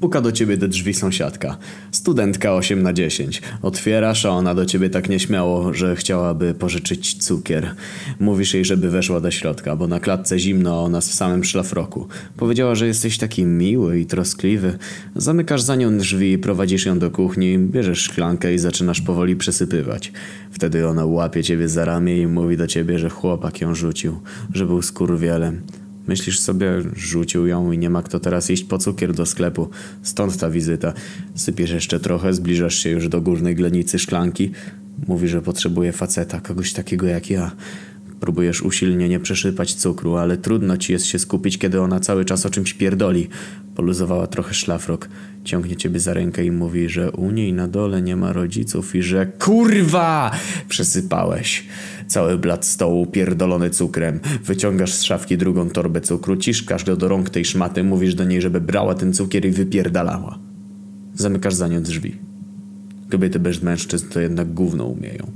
Puka do ciebie do drzwi sąsiadka. Studentka 8 na 10. Otwierasz, a ona do ciebie tak nieśmiało, że chciałaby pożyczyć cukier. Mówisz jej, żeby weszła do środka, bo na klatce zimno, a ona w samym szlafroku. Powiedziała, że jesteś taki miły i troskliwy. Zamykasz za nią drzwi prowadzisz ją do kuchni, bierzesz szklankę i zaczynasz powoli przesypywać. Wtedy ona łapie ciebie za ramię i mówi do ciebie, że chłopak ją rzucił, że był skurwielem. Myślisz sobie, rzucił ją i nie ma kto teraz iść po cukier do sklepu. Stąd ta wizyta. Sypiesz jeszcze trochę, zbliżasz się już do górnej glenicy szklanki. Mówi, że potrzebuje faceta, kogoś takiego jak ja. Próbujesz usilnie nie przeszypać cukru, ale trudno ci jest się skupić, kiedy ona cały czas o czymś pierdoli. Poluzowała trochę szlafrok. Ciągnie ciebie za rękę i mówi, że u niej na dole nie ma rodziców i że KURWA! Przesypałeś. Cały blat stołu pierdolony cukrem. Wyciągasz z szafki drugą torbę cukru, ciszkasz go do rąk tej szmaty, mówisz do niej, żeby brała ten cukier i wypierdalała. Zamykasz za nią drzwi. Kobiety bez mężczyzn to jednak gówno umieją.